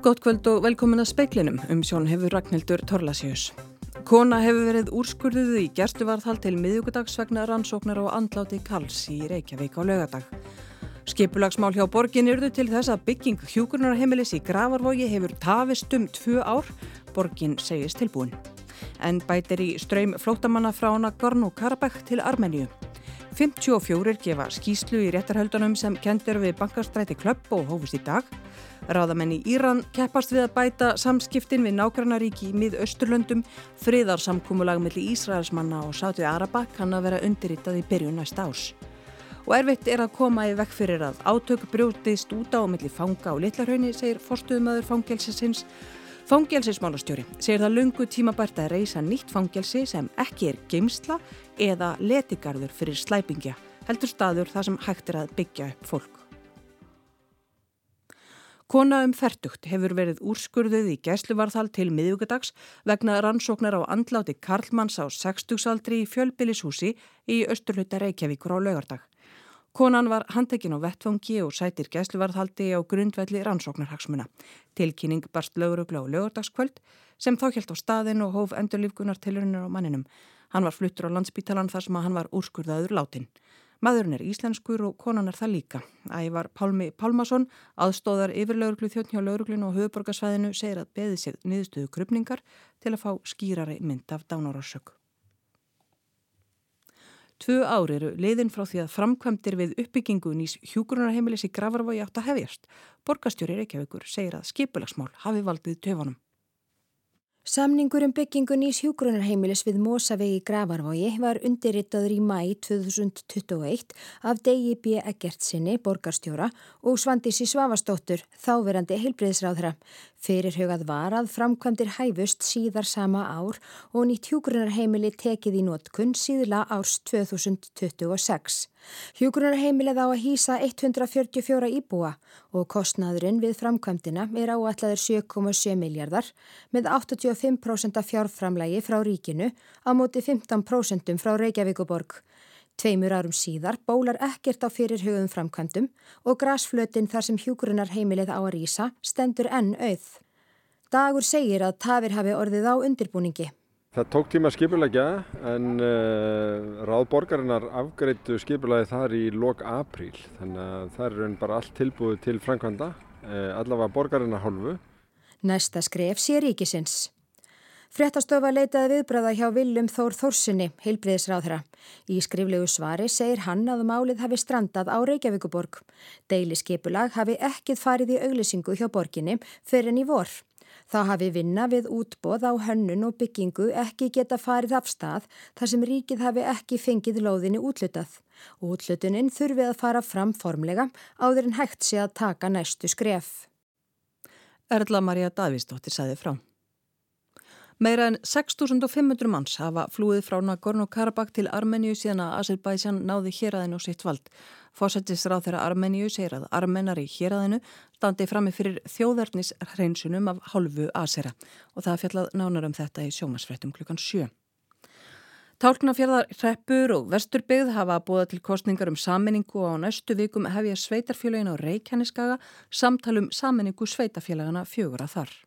Gótt kvöld og velkomin að speiklinum um sjón hefur Ragnhildur Torlasjós. Kona hefur verið úrskurðuð í gerstuvarðhald til miðugudags vegna rannsóknar og andláti Karls í Reykjavík á lögadag. Skipulagsmál hjá borgin yrðu til þess að bygging hjúkurnarheimilis í Gravarvogi hefur tafist um tvö ár. Borgin segist tilbúin. En bætir í ströym flótamanna frá Nagorno-Karabakh til Armeníu. 54 gefa skýslu í réttarhöldunum sem kendur við bankastræti klöpp og hófust í dag. Ráðamenn í Íran keppast við að bæta samskiptin við nágrannaríki í mið-austurlöndum, friðarsamkúmulag melli Ísraelsmanna og Sátu Araba kann að vera undirritað í byrjun næst ás. Og erfitt er að koma í vekk fyrir að átök brjótist út á melli fanga og litlarhaunni, segir forstuðumöður fangelsisins. Fangelsismálastjóri segir það lungu tímabært að reysa nýtt fangelsi sem ekki er geimsla eða letigarður fyrir slæpingja, heldur staður þar sem hægt er að byggja upp fólk. Kona um færtugt hefur verið úrskurðuð í gæsluvarðhald til miðugadags vegna rannsóknar á andláti Karlmanns á 60-saldri í fjölbillishúsi í Östurluta Reykjavíkur á laugardag. Konan var handekinn á vettfangi og sætir gæsluvarðhaldi á grundvelli rannsóknarhagsmuna. Tilkynning barst laurugla á laugardagskvöld sem þá helt á staðin og hóf endurlífgunar tilurinnir á manninum. Hann var fluttur á landsbítalan þar sem hann var úrskurðaður látin. Maðurinn er íslenskur og konan er það líka. Ævar Pálmi Pálmason, aðstóðar yfir lauruglu þjóttn hjá lauruglinu og höfuborgarsvæðinu, segir að beði sig niðurstöðu krupningar til að fá skýrari mynd af dánárarsök. Tvö ári eru leiðin frá því að framkvæmdir við uppbyggingu nýs hjúgrunarheimilis í Gravarvogi átt að hefjast. Borgastjóri Reykjavíkur segir að skipulagsmál hafi valdið töfunum. Samningur um byggingu nýs hjúgrunarheimilis við Mósavegi Gravarvogi var undirritaður í mæ 2021 af Degi B. Eggertsinni, borgarstjóra og Svandísi Svavastóttur, þáverandi heilbriðsráðra. Fyrirhugað var að framkvæmdir hæfust síðar sama ár og nýtt hjúgrunarheimili tekið í nótkunn síðla árs 2026. Hjúgrunarheimilið á að hýsa 144 íbúa og kostnaðurinn við framkvæmdina er áalladar 7,7 miljardar með 85% fjárframlægi frá ríkinu á móti 15% frá Reykjavíkuborg. Tveimur árum síðar bólar ekkert á fyrirhugum framkvæmdum og grasflötin þar sem hjúgrunar heimilið á að rýsa stendur enn auð. Dagur segir að tafir hafi orðið á undirbúningi. Það tók tíma að skipulegja en uh, ráðborgarinnar afgreittu skipulegi þar í lok apríl þannig að það er bara allt tilbúið til framkvæmda, uh, allavega borgarinnar hálfu. Næsta skref sé ríkisins. Fréttastofa leitaði viðbræða hjá Viljum Þór Þórsinni, heilbriðisráðra. Í skriflegu svari segir hann að málið hafi strandað á Reykjavíkuborg. Deiliskipulag hafi ekkið farið í auglisingu hjá borginni fyrir enn í vor. Þá hafi vinna við útbóð á hönnun og byggingu ekki geta farið af stað þar sem ríkið hafi ekki fengið lóðinni útlutað. Útlutuninn þurfi að fara fram formlega áður en hægt sé að taka næstu skref. Erla Maria Davísdóttir saði frá. Meira en 6.500 manns hafa flúið frá Nagorno-Karabakh til Armeníu síðan að Azerbaijan náði héræðinu og sitt vald. Fósættisráð þeirra Armeníu segir að armenar í héræðinu standi frammi fyrir þjóðarnis hreinsunum af hálfu Asera og það fjallað nánar um þetta í sjómasfrettum klukkan 7. Tálknafjörðar, Reppur og Vesturbyggð hafa búið til kostningar um saminningu og á næstu vikum hefja sveitarfélagin á Reykjaneskaga samtalum saminningu sveitarfélagana fjögur að þar.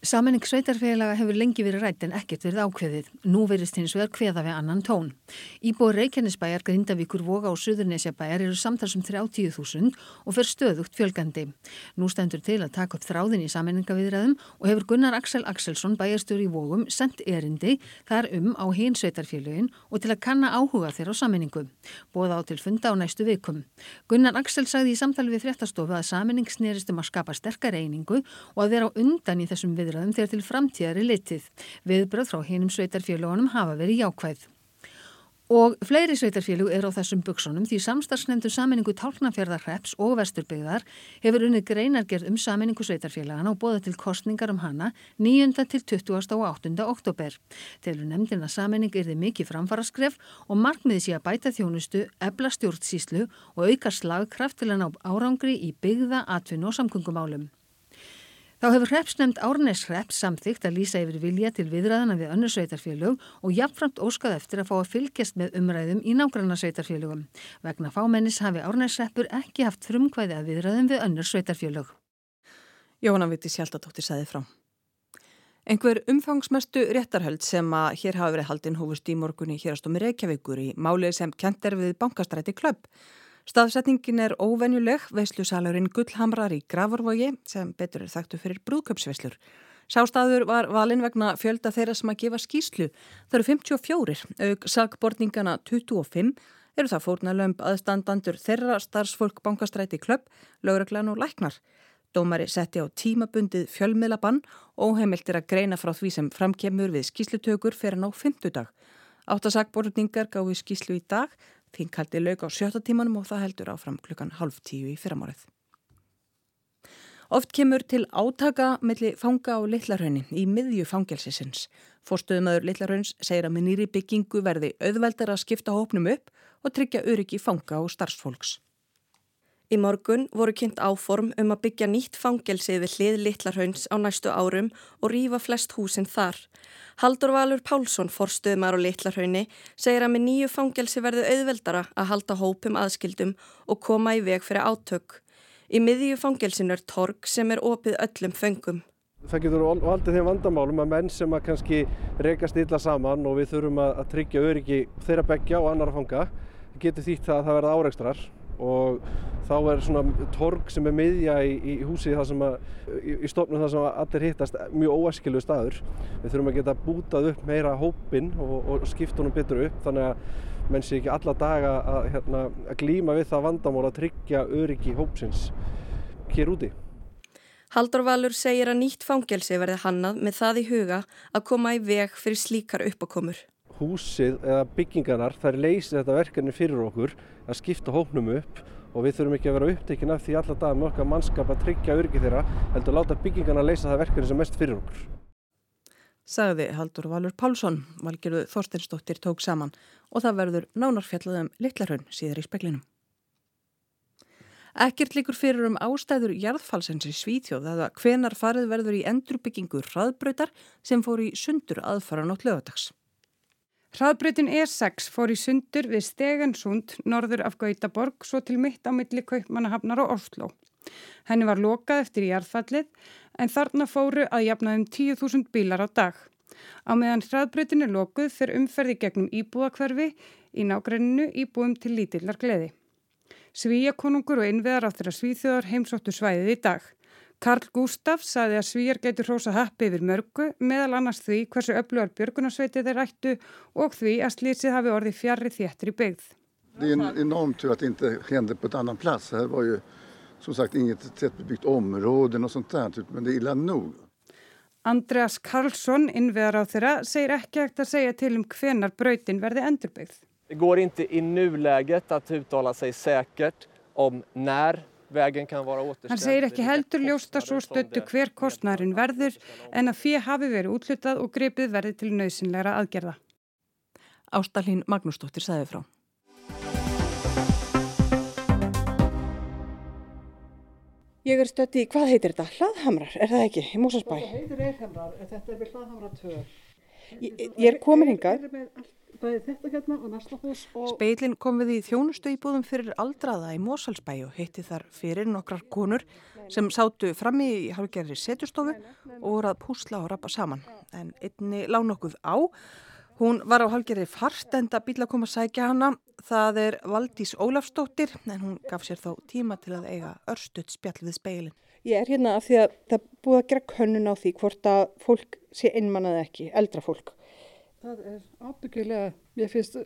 Saminning sveitarfélaga hefur lengi verið rætt en ekkert verið ákveðið. Nú verist hins vegar kveða við annan tón. Íbúið Reykjanesbæjar, Grindavíkur, Voga og Suðurnesjabæjar eru samtalsum 30.000 og fer stöðugt fjölgandi. Nú stendur til að taka upp þráðin í saminningaviðræðum og hefur Gunnar Axel Axelsson, bæjarstjóri í Vogum, sendt erindi þar um á hinn sveitarfélagin og til að kanna áhuga þeirra á saminningu. Bóða á til funda á næstu vikum. Gunnar Axel sagði í samtali við fréttastofu að saminning snerist um að skapa sterkar einingu og að vera á undan í þessum við viðræðum þegar til framtíðari litið. Viðbröð frá hinum sveitarfélagunum hafa verið jákvæð. Og fleiri sveitarfélug er á þessum buksunum því samstarfsnefndu saminningu Tálknafjörðarreps og Vesturbyggðar hefur unnið greinargerð um saminningu sveitarfélagana og bóða til kostningar um hana 9. til 20. og 8. oktober. Telur nefndin að saminning er þið mikið framfaraskref og markmiði sé að bæta þjónustu, ebla stjórnsíslu og auka slagkraft til að ná árangri í byggða, atvinn og samkungumálum. Þá hefur hreppsnemnd Árnesrepp samþygt að lýsa yfir vilja til viðræðana við önnur sveitarfélög og jafnframt óskað eftir að fá að fylgjast með umræðum í nágranna sveitarfélögum. Vegna fámennis hafi Árnesreppur ekki haft frumkvæði að viðræðum við önnur sveitarfélög. Jóhanna Viti Sjaldadóttir sæði frá. Einhver umfangsmestu réttarhöld sem að hér hafa verið haldinn hófust í morgunni hérastómi Reykjavíkur í málið sem kent er við bankastræti klöpp. Staðsetningin er óvenjuleg, veislusalurinn Gullhamrar í Gravarvogi sem betur er þekktu fyrir brúðköpsveislur. Sástaður var valin vegna fjölda þeirra sem að gefa skýslu. Það eru 54, auk sagbortningana 25, eru það fórnalömb aðstandandur þeirra starfsfólk bankastræti klöpp, lögreglan og læknar. Dómari setti á tímabundið fjölmiðlabann og heimiltir að greina frá því sem framkemur við skýslutökur fyrir ná fymtudag. Áttasakborðningar gáði skýslu í dag, þinkaldi lög á sjötta tímanum og það heldur áfram klukkan halv tíu í fyrramárið. Oft kemur til átaka melli fanga á Littlarhraunni í miðju fangelsisins. Fórstuðumöður Littlarhrauns segir að með nýri byggingu verði auðveldar að skipta hópnum upp og tryggja öryggi fanga og starfsfólks. Í morgun voru kynnt áform um að byggja nýtt fangelsið við hlið Littlarhauns á næstu árum og rýfa flest húsinn þar. Haldur Valur Pálsson, forstuðumar á Littlarhaunni, segir að með nýju fangelsi verðu auðveldara að halda hópum aðskildum og koma í veg fyrir átök. Í miðju fangelsinu er torg sem er opið öllum föngum. Það getur valdið þeim vandamálum að menn sem að kannski rekast illa saman og við þurfum að tryggja öryggi þeirra begja og annara fanga. Það getur þýtt að það verða áreikstrar og þá er svona torg sem er miðja í, í húsi að, í, í stofnum þar sem allir hittast mjög óæskilu staður. Við þurfum að geta bútað upp meira hópin og, og skipta honum betur upp þannig að menn sé ekki alla daga að, hérna, að glýma við það vandamál að tryggja öryggi hópsins hér úti. Haldur Valur segir að nýtt fangelsi verði hannað með það í huga að koma í veg fyrir slíkar uppákomur húsið eða byggingarnar þær leysi þetta verkefni fyrir okkur að skipta hóknum upp og við þurfum ekki að vera upptekinn af því alla dag með okkar mannskap að tryggja öryggi þeirra heldur að láta byggingarna leysa það verkefni sem mest fyrir okkur. Sagði Haldur Valur Pálsson, valgerðu Þorsteinsdóttir tók saman og það verður nánarfjallaðum litlarhaun síður í speklinum. Ekkert líkur fyrir um ástæður jarðfalsens í Svíþjóð eða hvenar farið verður í endurbyggingu hraðbröytar sem fór í sundur aðfara nátt lögadags. Hraðbreytin E6 fór í sundur við Stegansund norður af Gautaborg svo til mitt á milli Kaupmannahafnar og Oslo. Henni var lokað eftir jarðfallið en þarna fóru að jafnaðum 10.000 bílar á dag. Á meðan hraðbreytin er lokuð fyrir umferði gegnum íbúðakverfi í nágrenninu íbúðum til lítillar gleði. Svíjakonungur og innveðar áttur að svíþjóðar heimsóttu svæðið í dag. Karl Gustaf saði að svíjar getur hrósa happi yfir mörgu meðal annars því hversu öflugar björgunarsveitið þeir ættu og því að slísið hafi orðið fjarrri þéttir í byggð. Det är enormt tur att det inte hände på ett annan plats. Det var ju som sagt inget tättbebyggt områden och sånt där, men det är illa nog. Andreas Karlsson, innveðar á þeirra, segir ekki ekkert að segja til um hvenar brautin verði endurbyggð. Det går inte i nuläget att uttala sig säkert om när Hann segir ekki heldur ljósta svo stöttu hver kostnærin verður en að fyrir hafi verið útlutað og grepið verði til nöysinleira aðgerða. Ástalín Magnúsdóttir sagði frá. Ég er stötti í, hvað heitir þetta? Hlaðhamrar, er það ekki? Í Mósasbæ? Þetta heitir Eirhamrar, þetta er við Hlaðhamrar 2. Ég, ég er komin hingað bæði þetta hérna og næsta hús. Og... Speilin kom við í þjónustu íbúðum fyrir aldraða í Mósalsbæ og heitti þar fyrir nokkrar konur sem sátu frammi í hálfgerðri setustofu og voru að púsla og rappa saman. En einni lág nokkuð á. Hún var á hálfgerði fart en það býla að koma að sækja hana. Það er Valdís Ólafstóttir en hún gaf sér þó tíma til að eiga örstuðt spjall við speilin. Ég er hérna af því að það búið að gera könnun á því hvort að fólk sé einmannað ekki, eldra fólk það er ábyggilega, ég finnst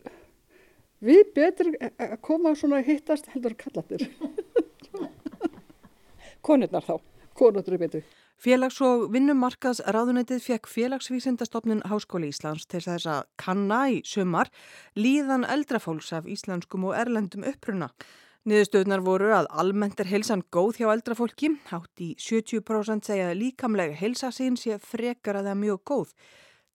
við betur að koma svona að hittast heldur kallatir Konurnar þá Konurnar er betur Félags- og vinnumarkaðs ráðunetið fekk félagsvísindastofnun Háskóli Íslands til þess að kanna í sumar líðan eldrafólks af íslenskum og erlendum uppruna. Niðurstöðnar voru að almennt er helsan góð hjá eldrafólki, hátt í 70% segja líkamlega helsa sín sé frekar að það mjög góð.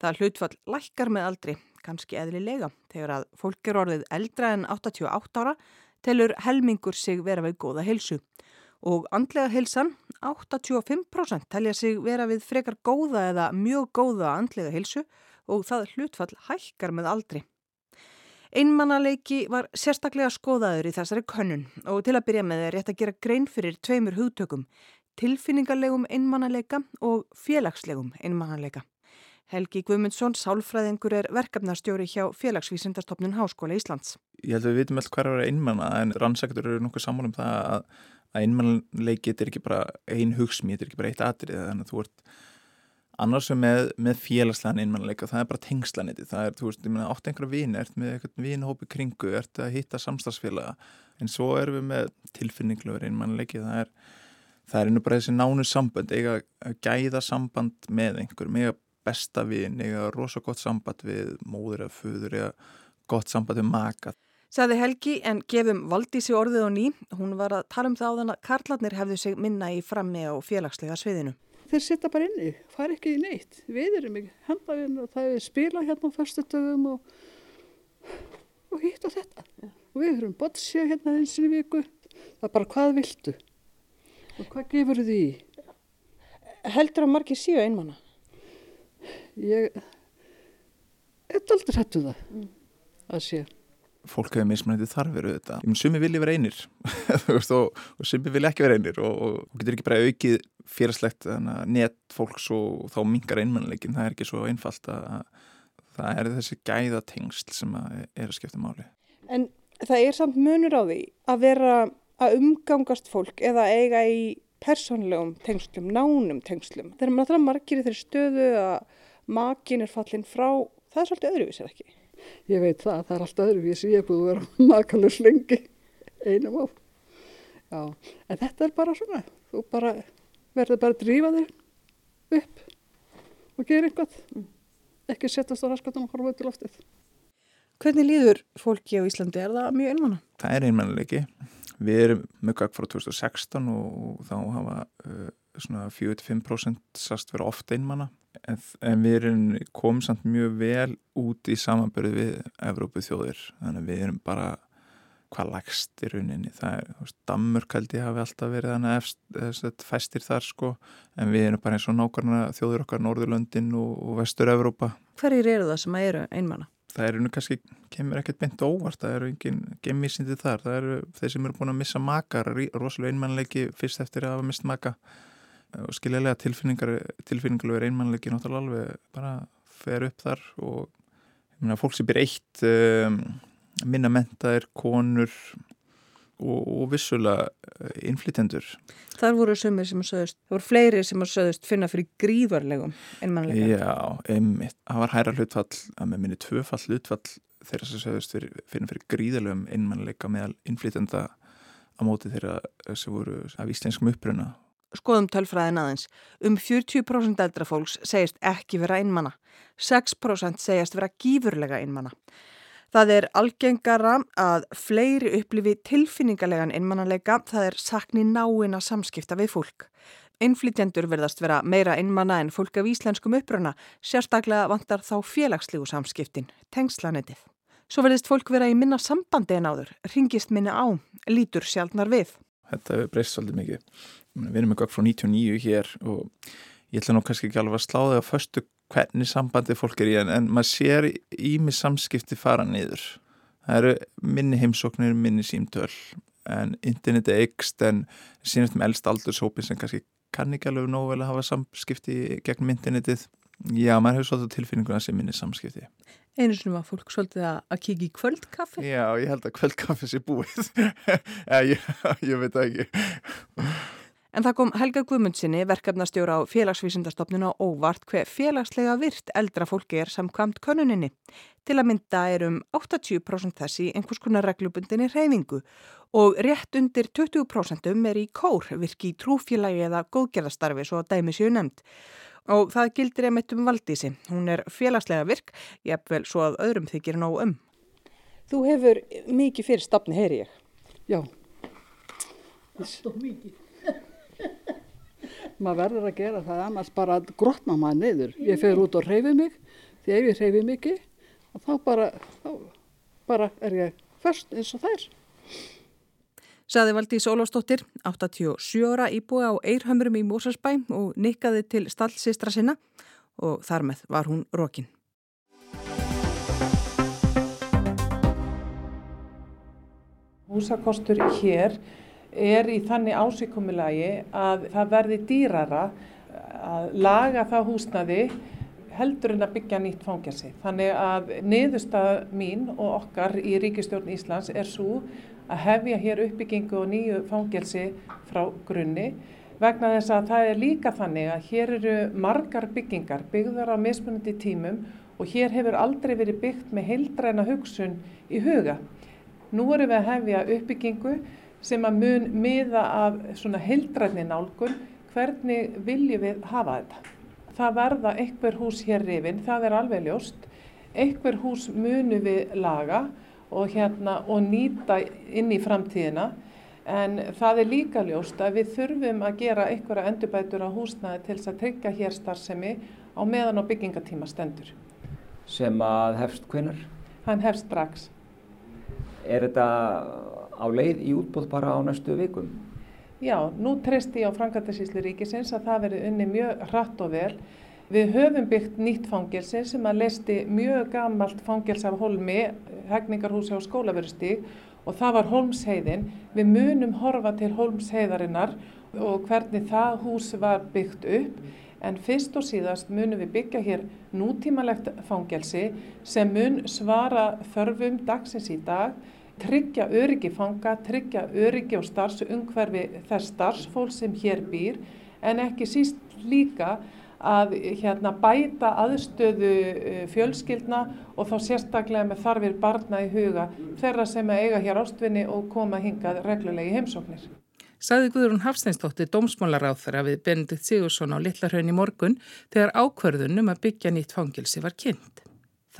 Það hlutfall lækkar með aldri, kannski eðlilega. Þegar að fólk er orðið eldra en 88 ára telur helmingur sig vera við góða helsu. Og andlega helsan, 85% telja sig vera við frekar góða eða mjög góða andlega helsu og það hlutfall hækkar með aldri. Einmannaleiki var sérstaklega skoðaður í þessari könnun og til að byrja með er rétt að gera grein fyrir tveimur hugtökum tilfinningarlegum einmannaleika og félagslegum einmannaleika. Helgi Guðmundsson, sálfræðingur, er verkefnastjóri hjá Félagsvísindastofnun Háskóla Íslands. Ég held að við vitum alltaf hver að vera einmanna en rannsæktur eru nokkuð saman um það að, að einmannleiki er ekki bara ein hugsmið, þetta er ekki bara eitt atrið þannig að þú ert annars með, með félagslegan einmannleika, það er bara tengslaniti, það er, þú veist, ég meina, átt einhverja vini, ert með einhvern vinhópi kringu, ert að hitta samstagsfélaga en svo erum við með tilfinningluður einmannleiki, það er það er einu bara þessi nánu samband, eiga að gæða samband með einhverjum, eiga besta vin, eiga rosa gott samband við móður eða föður eða gott samband við maka. Saði Helgi en gefum Valdísi orðið og ný. Hún var að tala um það á þann að karlarnir hefðu sig minna í frammi á félagslega sviðinu. Þeir sitta bara inni, far ekki í neitt. Við erum ekki handafinn og það er spila hérna á fyrstutöfum og, og hitt og þetta. Ja. Og við höfum botsja hérna eins og viku. Það er bara hvað viltu? Og hvað gefur þið í? Heldur að margir séu einmanna? Ég er aldrei hættu það mm. að sé fólk hefur mismunandi þarfir auðvitað. Sumi vilja vera einir og, og sumi vilja ekki vera einir og, og getur ekki bara aukið félagslegt net fólks og þá mingar einmannleikin. Það er ekki svo einfalt að það er þessi gæðatengsl sem að er að skipta máli. En það er samt munur á því að vera að umgangast fólk eða eiga í persónlegum tengslum, nánum tengslum. Þegar maður þarf margir í þeirri stöðu að makin er fallin frá, það er svolítið öðruvísir ekki. Ég veit það, það er alltaf öðruvísi, ég er búið að vera makalus lengi, einum á. Já, en þetta er bara svona, þú bara verður bara að drífa þig upp og gera einhvað, mm. ekki setjast á raskatum og horfa út í loftið. Hvernig líður fólki á Íslandi? Er það mjög einmanna? Það er einmannleiki. Við erum mjög gagg frá 2016 og þá hafa uh, svona 45% sast vera ofta einmanna en, en við erum komið samt mjög vel út í samanbyrðu við Evrópu þjóðir þannig að við erum bara hvað lagst í rauninni. Það er, þú veist, Dammurk held ég hafi alltaf verið þannig eftir fæstir þar sko. En við erum bara eins og nákvæmna þjóður okkar Norðurlöndin og, og Vestur-Evrópa. Hverjir eru það sem að eru einmanna? Það eru nú kannski, kemur ekkert beint óvart það eru enginn gemmisindi þar. Það eru þeir sem eru búin að missa makar rosalega einmannleiki fyrst eftir að hafa mist maka. Og skiljaðlega tilfinningarlegur einmannleiki náttúrulega alveg bara fer upp þar og ég meina fólk sem byrja eitt um, minna mentaðir, konur og, og vissulega uh, innflytendur. Þar voru sömur sem að söðust, það voru fleiri sem að söðust finna fyrir gríðvarlegum einmannleika. Já, einmitt. Það var hæra hlutfall, að með minni tvöfall hlutfall þeirra sem söðust fyrir, finna fyrir gríðarlegum einmannleika meðal innflytenda á móti þeirra sem voru af íslenskum uppruna Skoðum tölfræðin aðeins. Um 40% eldra fólks segist ekki vera einmanna. 6% segist vera gífurlega einmanna. Það er algengara að fleiri upplifi tilfinningarlegan einmannaleika, það er sakni náina samskipta við fólk. Einflýtjendur verðast vera meira einmanna en fólk af íslenskum uppröna, sérstaklega vantar þá félagslegu samskiptin, tengslanetið. Svo verðist fólk vera í minna sambandi en áður, ringist minna á, lítur sjálfnar við. Þetta hefur breyst svolítið mikið við erum eitthvað frá 99 hér og ég ætla nú kannski ekki alveg að sláða á förstu hvernig sambandi fólk er í en, en maður sér ími samskipti fara niður. Það eru minni heimsóknir, minni símtöl en interneti eikst en sínast með eldst aldurshópin sem kannski kann ekki alveg nóg vel að hafa samskipti gegn internetið. Já, maður hefur svolítið tilfinninguna sem minni samskipti. Einu sem var fólk svolítið að kiki í kvöldkaffi. Já, ég held að kvöldkaffi sé búið. Ja, ég, ég veit ekki En það kom Helga Guðmundsinni, verkefnastjóra á félagsvísindastofnun á óvart hver félagslega virt eldra fólki er samkvæmt konuninni. Til að mynda er um 80% þessi einhvers konar reglubundinni reyfingu og rétt undir 20% um er í kór, virki í trúfélagi eða góðgerðastarfi svo að dæmi séu nefnd. Og það gildir einmitt um valdísi. Hún er félagslega virk, jafnvel svo að öðrum þykir nóg um. Þú hefur mikið fyrir stafni, heyri ég. Já. Allt og mikið maður verður að gera það annars bara grotna maður niður. Ég fer út og reyfi mig. Því ef ég reyfi mikið þá bara, þá bara er ég först eins og þær. Saði Valdís Ólafsdóttir 87 ára íbúi á Eirhamrum í Mósarsbæ og nikkaði til stallsistra sinna og þar með var hún rókin Húsakostur hér er í þannig ásíkumulagi að það verði dýrara að laga það húsnaði heldur en að byggja nýtt fangelsi. Þannig að niðurstað mín og okkar í Ríkistjórn Íslands er svo að hefja hér uppbyggingu og nýju fangelsi frá grunni vegna þess að það er líka þannig að hér eru margar byggingar byggðar á mismunandi tímum og hér hefur aldrei verið byggt með heildræna hugsun í huga. Nú erum við að hefja uppbyggingu sem að mun miða af svona heildræni nálgun hvernig viljum við hafa þetta. Það verða einhver hús hér rifin, það er alveg ljóst. Einhver hús munu við laga og, hérna, og nýta inn í framtíðina en það er líka ljóst að við þurfum að gera einhverja endurbætur á húsnaði til þess að tryggja hér starfsemi á meðan á byggingatíma stendur. Sem að hefst hvenar? Hann hefst strax. Er þetta á leið í útbóð bara á næstu vikum? Já, nú treysti ég á Frankartasíslu ríkisins að það verði unni mjög hratt og vel. Við höfum byggt nýtt fangelsi sem að leisti mjög gamalt fangels af holmi, hegningarhúsi á skólaverustík og það var Holmsheiðin. Við munum horfa til Holmsheiðarinnar og hvernig það hús var byggt upp en fyrst og síðast munum við byggja hér nútímalegt fangelsi sem mun svara þörfum dagsins í dag tryggja öryggi fanga, tryggja öryggi og starfsumhverfi þess starfsfólk sem hér býr en ekki síst líka að hérna, bæta aðstöðu eh, fjölskyldna og þá sérstaklega með þarfir barna í huga þeirra sem eiga hér ástvinni og koma hingað reglulegi heimsóknir. Saði Guðrún Hafsteinstóttir dómsmálaráþara við Benedikt Sigursson á Littlarhaun í morgun þegar ákverðunum að byggja nýtt fangilsi var kynnt.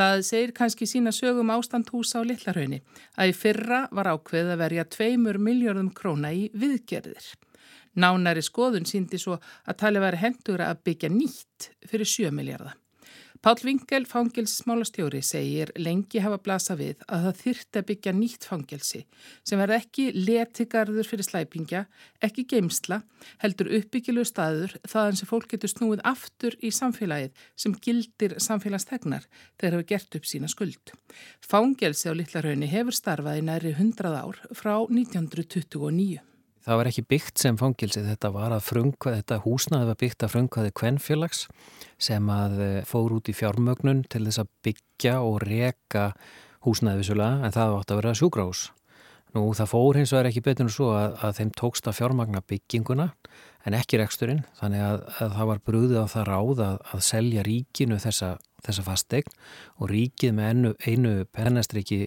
Það segir kannski sína sögum ástand húsa á Littlarhaunni að í fyrra var ákveð að verja 2 miljardum króna í viðgerðir. Nánari skoðun síndi svo að tali væri hendur að byggja nýtt fyrir 7 miljardar. Pál Vingel, fangilsmálastjóri, segir lengi hafa blasa við að það þyrti að byggja nýtt fangelsi sem verð ekki letigarður fyrir slæpingja, ekki geimsla, heldur uppbyggilu staður þaðan sem fólk getur snúið aftur í samfélagið sem gildir samfélagstegnar þegar hefur gert upp sína skuld. Fangelsi á Littlarhaunni hefur starfað í næri 100 ár frá 1929. Það var ekki byggt sem fangilsi, þetta var að frungvað, þetta húsnaði var byggt að frungvaði kvennfélags sem að eh, fór út í fjármögnun til þess að byggja og reka húsnaði vissulega en það átt að vera sjúgrás. Nú það fór hins vegar ekki betur en svo að, að þeim tókst að fjármagna bygginguna en ekki reksturinn þannig að, að það var brúðið á það ráð að, að selja ríkinu þessa, þessa fastegn og ríkið með einu, einu pennastriki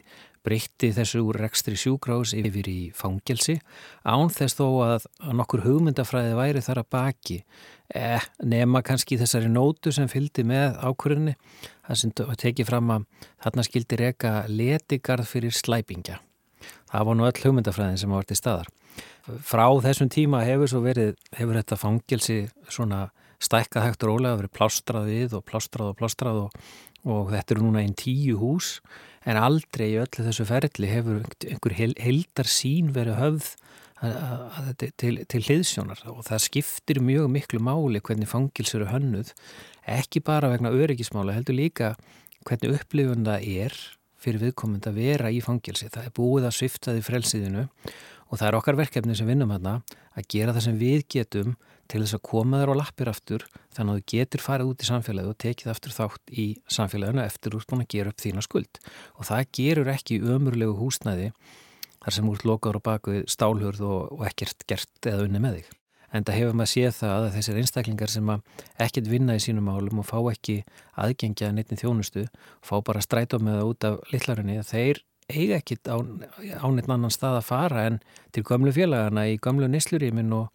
breytti þessu úr rekstri sjúgrás yfir í fangelsi án þess þó að, nokkur hugmyndafræði væri þar að baki. Eh, nema kannski þessari nótu sem fylgdi með ákvörðinni það sem tekið fram að þarna skildi reyka letigarð fyrir slæpingja. Það var nú öll hugmyndafræðin sem var til staðar. Frá þessum tíma hefur svo verið hefur þetta fangelsi svona stækkað hægt og rólega verið plástrað við og plástrað og plástrað og, og þetta eru núna einn tíu hús en aldrei í öllu þessu ferli hefur einhver heldar sín verið höfð til, til hliðsjónar. Og það skiptir mjög miklu máli hvernig fangils eru hönnuð ekki bara vegna öryggismála heldur líka hvernig upplifun það er fyrir viðkomund að vera í fangilsi það er búið að svifta því frelsiðinu og það er okkar verkefni sem vinnum hérna að gera það sem við getum til þess að koma þér á lappir aftur þannig að þú getur farið út í samfélagi og tekið aftur þátt í samfélaginu eftir úr búin að gera upp þína skuld og það gerur ekki umurlegu húsnæði þar sem úr lokaður og baku stálhurð og, og ekkert gert eða unni með þig. En það hefur maður séð það að þessir einstaklingar sem ekkert vinna í sínum álum og fá ekki aðgengja neittni þjónustu, fá bara stræta með það út af litlarinni, þeir eiga ekkit á, á neitt annan stað að fara en til gömlu félagana í gömlu neslurýmin og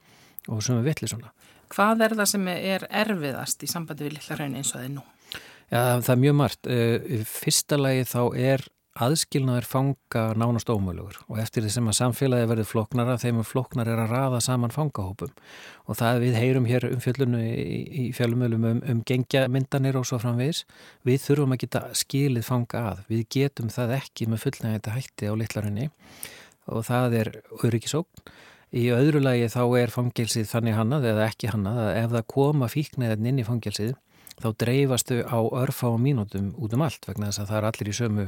og sem við villi svona. Hvað er það sem er erfiðast í sambandi við lilla hraun eins og er nú? Já, það er mjög margt. Eh, fyrsta lagi þá er aðskilnaður fanga nánast ómölugur og eftir því sem að samfélagi verður floknara þeim floknar er að raða saman fangahópum. Og það við heyrum hér um fjöllunu í, í fjölumölum um, um gengja myndanir og svo framvis við þurfum að geta skilið fanga að. Við getum það ekki með fullnægæta hætti á litlarinni og það er öryggisókn Í öðru lagi þá er fangilsið þannig hannað eða ekki hannað að ef það koma fíknæðin inn í fangilsið þá dreifastu á örfa og mínútum út um allt vegna þess að það er allir í sömu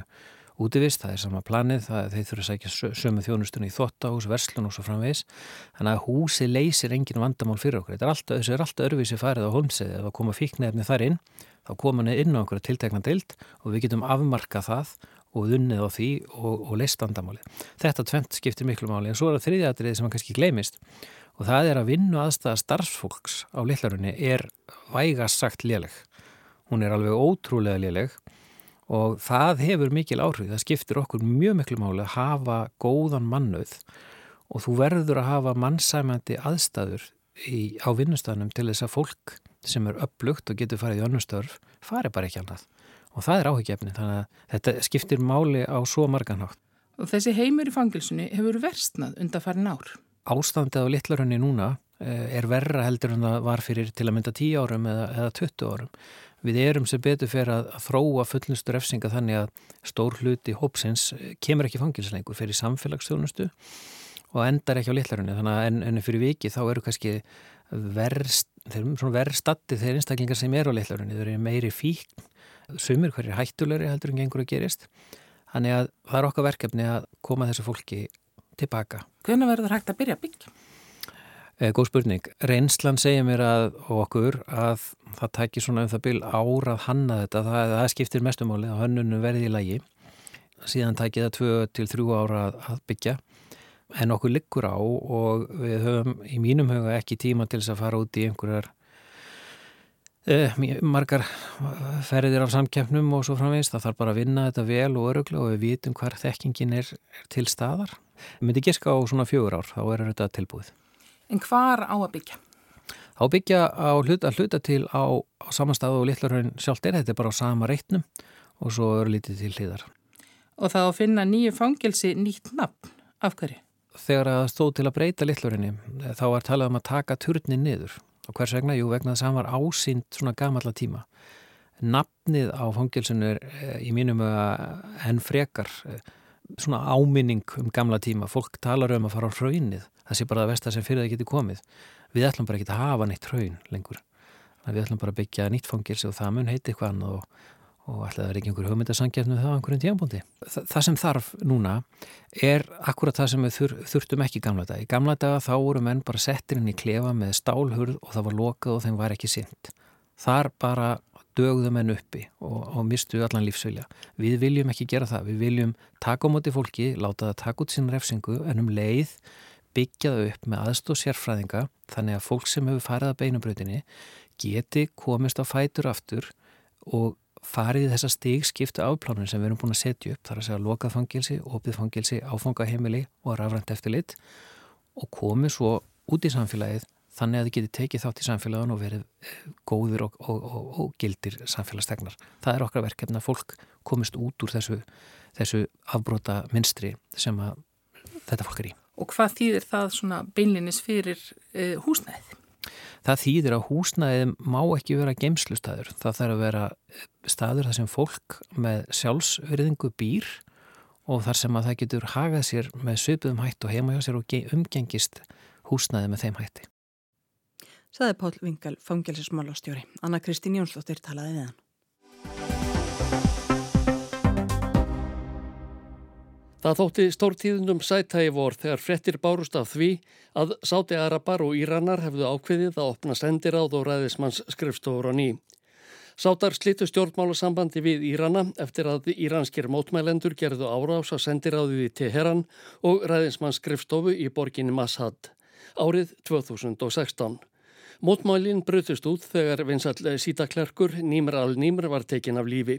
útivist, það er sama planið, það, þeir þurfa að sækja sömu þjónustunni í þottahús, verslun og svo framvegis. Þannig að húsi leysir engin vandamál fyrir okkur. Er alltaf, þessi er alltaf örvísi farið á holmsið. Ef það koma fíknefni þar inn, þá koma henni inn á okkur tiltekna deild og við getum afmarkað það og unnið á því og, og leist vandamáli. Þetta tvent skiptir miklu máli en svo er það þriðjatrið sem kannski gleimist og það er að vinnu aðstæða starfsfólks á litlarunni er vægast sagt léleg. Hún er alveg ótrúlega léleg og það hefur mikil áhrif, það skiptir okkur mjög miklu máli að hafa góðan mannuð og þú verður að hafa mannsæmandi aðstæður í, á vinnustafnum til þess að fólk sem er upplugt og getur farið í önnustörf fari bara ekki annað og það er áhugjefni þannig að þetta skiptir máli á svo marganátt. Og þessi heimur í fangilsunni hefur verstnað undan farin ár? Ástandið á litlarunni núna eh, er verra heldur en það var fyrir til að mynda 10 árum eða, eða 20 árum Við erum sem betur fyrir að, þróa fullnustu refsinga þannig að stór hluti hópsins eh, kemur ekki fangilslengur fyrir samfélagsstjónustu og endar ekki á litlarunni þannig að en, en fyrir viki þá eru kannski verst, þeir einstaklingar sem eru á litlarunni, þeir eru meiri fík, sumir hverjir hættulegri heldur en gengur að gerist þannig að það er okkar verkefni að koma þessu fólki tilbaka. Hvernig verður það hægt að byrja? Eh, góð spurning. Reynslan segir mér að okkur að það tækir svona um það byl ára að hanna þetta. Það, það skiptir mestumáli að hönnunum verði í lægi. Síðan tækir það 2-3 ára að byggja. En okkur liggur á og við höfum í mínum huga ekki tíma til þess að fara út í einhverjar eh, margar ferðir af samkjöfnum og svo framvegist. Það þarf bara að vinna þetta vel og öruglega og við vitum hver þekkingin er, er til staðar. Við myndum giska á svona fjögur ár, þá er þetta tilbúið. En hvar á að byggja? Á byggja á hluta, hluta til á, á samanstæðu og litlarhraun sjálft er þetta bara á sama reitnum og svo eru lítið til hlýðar. Og þá að finna nýju fangelsi nýtt nafn, af hverju? Þegar það stóð til að breyta litlarhraunni þá var talað um að taka turnin niður og hvers vegna? Jú, vegna þess að hann var ásýnd svona gamalla tíma. Nafnið á fangelsinu er eh, í mínum enn frekar eh, svona áminning um gamla tíma. Fólk talar um að fara á hraunnið það sé bara að versta sem fyrir það geti komið. Við ætlum bara ekki að hafa neitt hraun lengur. Við ætlum bara að byggja nýtt fangilsi og það mun heiti annað og, og ætla að er ekki einhver hugmyndasangjarnu það á einhverjum tíanbúndi Þa, það sem þarf núna er akkurat það sem við þur, þurftum ekki gamla dag í gamla daga þá voru menn bara settir inn í klefa með stálhurð og það var lokað og þeim var ekki synd þar bara dögðu menn uppi og, og mistu allan lífsvilja. Við viljum ekki gera það, við viljum taka á móti fólki, láta það taka út sín refsingu en um leið byggja það upp með aðstóð sérfræðinga þannig að fólk sem hefur farið að beinubröðinni geti komist á fætur aftur og farið þessa stígskiptu afplánun sem við erum búin að setja upp, þar að segja lokað fangilsi, opið fangilsi, áfangaheimili og rafrænt eftirlit og komið svo út í samfélagið þannig að þið geti tekið þátt í samfélagun og verið eh, góður og, og, og, og gildir samfélagstegnar. Það er okkar verkefni að fólk komist út úr þessu, þessu afbróta minstri sem að þetta fólk er í. Og hvað þýðir það svona beinlinis fyrir uh, húsnæðið? Það þýðir að húsnæðið má ekki vera geimslustæður. Það þarf að vera eh, staður þar sem fólk með sjálfsverðingu býr og þar sem að það getur hagað sér með söpuðum hætt og heima hjá sér og umgengist húsnæðið með þeim hætti. Saði Pál Vingal, fangelsismálastjóri. Anna Kristín Jónsdóttir talaði við hann. Það þótti stórtíðundum sætægi vor þegar frettir bárust af því að Sáti Arabar og Íranar hefðu ákveðið að opna sendiráð og ræðismanns skrifstofur á ný. Sátar slitu stjórnmálasambandi við Írana eftir að íranskir mótmælendur gerðu árás að sendiráðið í Teheran og ræðismanns skrifstofu í borginni Mashad árið 2016. Mótmælinn brutust út þegar vinsall sítaklerkur Nýmr al-Nýmr var tekin af lífi.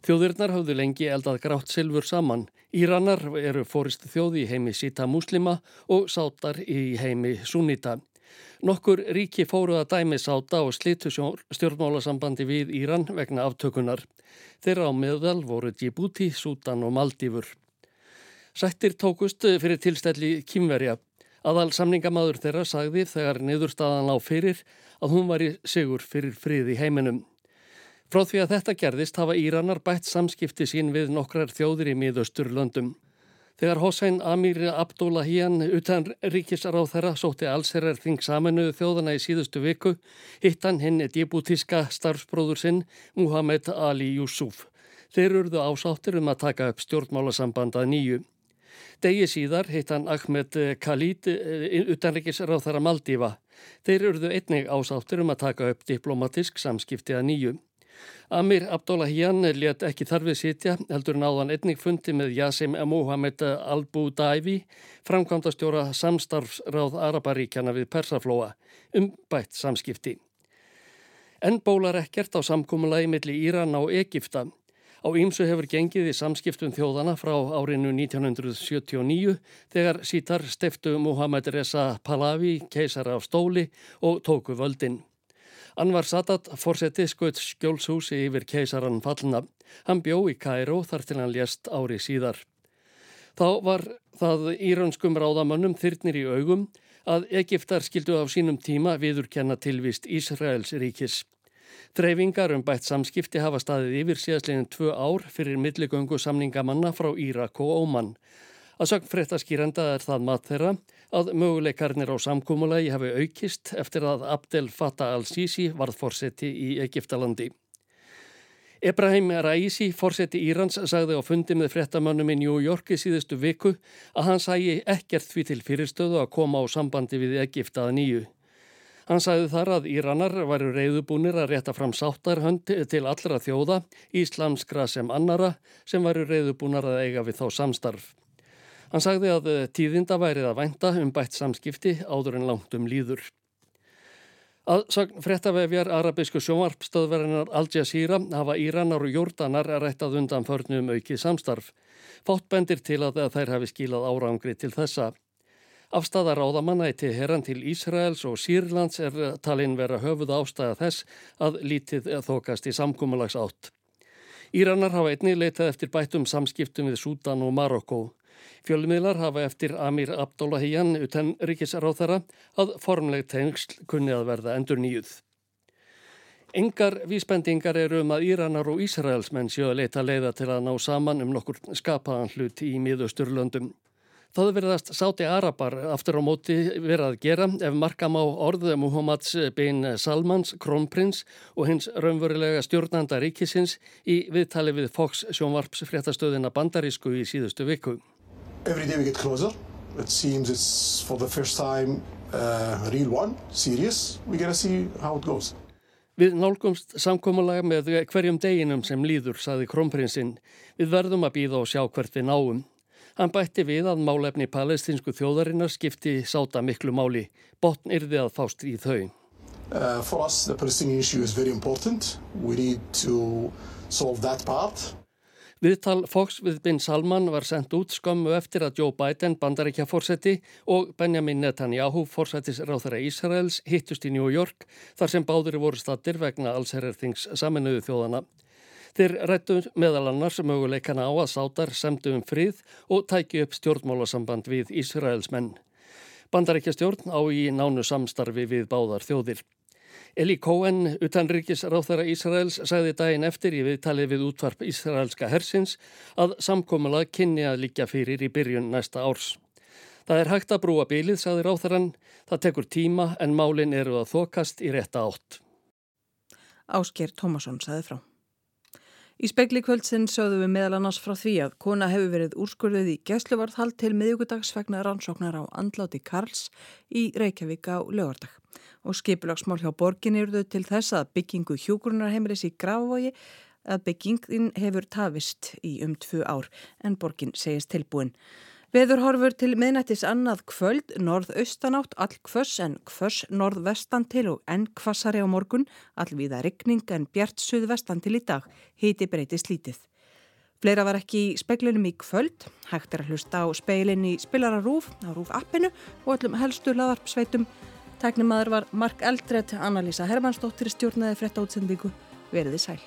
Þjóðurnar hafðu lengi eldað grátt silfur saman. Íranar eru fórist þjóði í heimi síta muslima og sátar í heimi sunnita. Nokkur ríki fóru að dæmi sáta og slitu stjórnmálasambandi við Íran vegna aftökunar. Þeirra á meðal voru Djibouti, Sútan og Maldífur. Sættir tókust fyrir tilstælli kýmverja. Aðal samningamadur þeirra sagði þegar niðurstaðan á fyrir að hún var í sigur fyrir frið í heiminum. Frá því að þetta gerðist hafa Íranar bætt samskipti sín við nokkrar þjóðir í miðausturlöndum. Þegar Hossein Amir Abdullahian utan ríkisráð þeirra sótti allserrar þing saminuðu þjóðana í síðustu viku, hittan hinn djibútíska starfsbróður sinn Muhammed Ali Yusuf. Þeir urðu ásáttir um að taka upp stjórnmálasamband að nýju. Degi síðar hitt hann Ahmed Khalid eh, utanrikisráð þar að Maldífa. Þeir urðu einnig ásáttir um að taka upp diplomatisk samskipti að nýju. Amir Abdullahian let ekki þarfið sitja, heldur náðan einnig fundi með Yasim Mohamed Al-Budaifi, framkvæmdastjóra samstarfsráð Araparíkjana við Persaflóa, um bætt samskipti. En bólar ekkert á samkúmulagi millir Íran á Egipta. Á ýmsu hefur gengið í samskiptum þjóðana frá árinu 1979 þegar sítar steftu Mohamed Reza Pahlavi keisara á stóli og tóku völdin. Anvar Sadat fórseti skaut skjólshúsi yfir keisaran fallna. Hann bjó í Kæró þar til hann lést ári síðar. Þá var það íraunskum ráðamönnum þyrnir í augum að Egiptar skildu á sínum tíma viðurkenna tilvist Ísraels ríkis. Dreifingar um bætt samskipti hafa staðið yfir síðastleginn tvö ár fyrir milligöngu samningamanna frá Írak og Óman. Að sögn fréttaskýrenda er það mat þeirra að möguleikarnir á samkúmulagi hafi aukist eftir að Abdel Fattah al-Sisi varð fórseti í Egiptalandi. Ebrahim Raisi, fórseti Írans, sagði á fundi með fréttamannum í New York í síðustu viku að hann sægi ekkert því til fyrirstöðu að koma á sambandi við Egiptaða nýju. Hann sagði þar að Íranar varu reyðubúnir að rétta fram sáttarhönd til allra þjóða, íslamskra sem annara, sem varu reyðubúnar að eiga við þá samstarf. Hann sagði að tíðinda værið að vænta um bætt samskipti áður en langt um líður. Að sagn frettavefjar arabísku sjónvarpstöðverðinar Al Jazeera hafa Íranar og Jórdanar rættað undan förnum aukið samstarf. Fáttbendir til að þær hafi skílað árangri til þessa. Afstæða ráðamanna í Teheran til Ísraels og Sýrlands er talinn vera höfuð ástæða þess að lítið þokast í samkúmulags átt. Íranar hafa einni leitað eftir bættum samskiptum við Sútan og Marokko. Fjölmiðlar hafa eftir Amir Abdullahian utan ríkisráþara að formleg tengsl kunni að verða endur nýjuð. Engar vísbendingar eru um að Íranar og Ísraelsmenn séu að leita leiða til að ná saman um nokkur skapaðan hlut í miðausturlöndum. Það verðast sáti Arabar aftur á móti verið að gera ef markam á orðu Muhammads bin Salmans, krónprins og hins raunverulega stjórnanda ríkisins í viðtali við Fox sjónvarps fréttastöðina bandarísku í síðustu viku. Every day we get closer. It seems it's for the first time uh, real one, serious. We gotta see how it goes. Við nálgumst samkómulega með hverjum deginum sem líður, saði krónprinsinn. Við verðum að býða og sjá hvert við náum. Hann bætti við að málefni palestinsku þjóðarinnar skipti sáta miklu máli. Botn yrði að fást í þau. Uh, for us, the Palestinian issue is very important. We need to solve that part. Viðtal Fox við Bin Salman var sendt út skömmu eftir að Joe Biden, bandaríkja fórseti og Benjamin Netanyahu, fórsætisráþara Ísraels, hittust í New York þar sem báður voru stattir vegna allsherjarþings saminuðu þjóðana. Þeir rættu meðal annars möguleikana á að sátar semdu um frið og tæki upp stjórnmálasamband við Ísraels menn. Bandaríkja stjórn á í nánu samstarfi við báðar þjóðir. Eli Cohen, utanrikis ráþara Ísraels, sagði daginn eftir í viðtalið við útvarp Ísraelska hersins að samkómala kynni að líka fyrir í byrjun næsta árs. Það er hægt að brúa bílið, sagði ráþaran. Það tekur tíma en málinn eru að þokast í rétta átt. Ásker Tómasson sagði frá. Í spekli kvöldsinn sögðum við meðal annars frá því að kona hefur verið úrskurðið í gæsluvarðhald til miðugudags vegna rannsóknar á andláti Karls í Reykjavík á lögardag og skipulagsmál hjá borgin eruðu til þess að byggingu hjógrunarheimilis í Grafavogi að byggingin hefur tafist í um tvu ár en borgin segist tilbúin. Veður horfur til miðnættis annað kvöld, norðaustanátt, all kvöss en kvöss norðvestan til og enn kvassari á morgun, allvíða rigning en bjart suðvestan til í dag, hiti breyti slítið. Fleira var ekki í speklunum í kvöld, hægt er að hlusta á speilin í spilararúf, á rúf appinu og öllum helstu laðarpsveitum Tæknimaður var Mark Eldred, Annalísa Hermannsdóttir stjórnaði frétta útsendingu. Veriði sæl.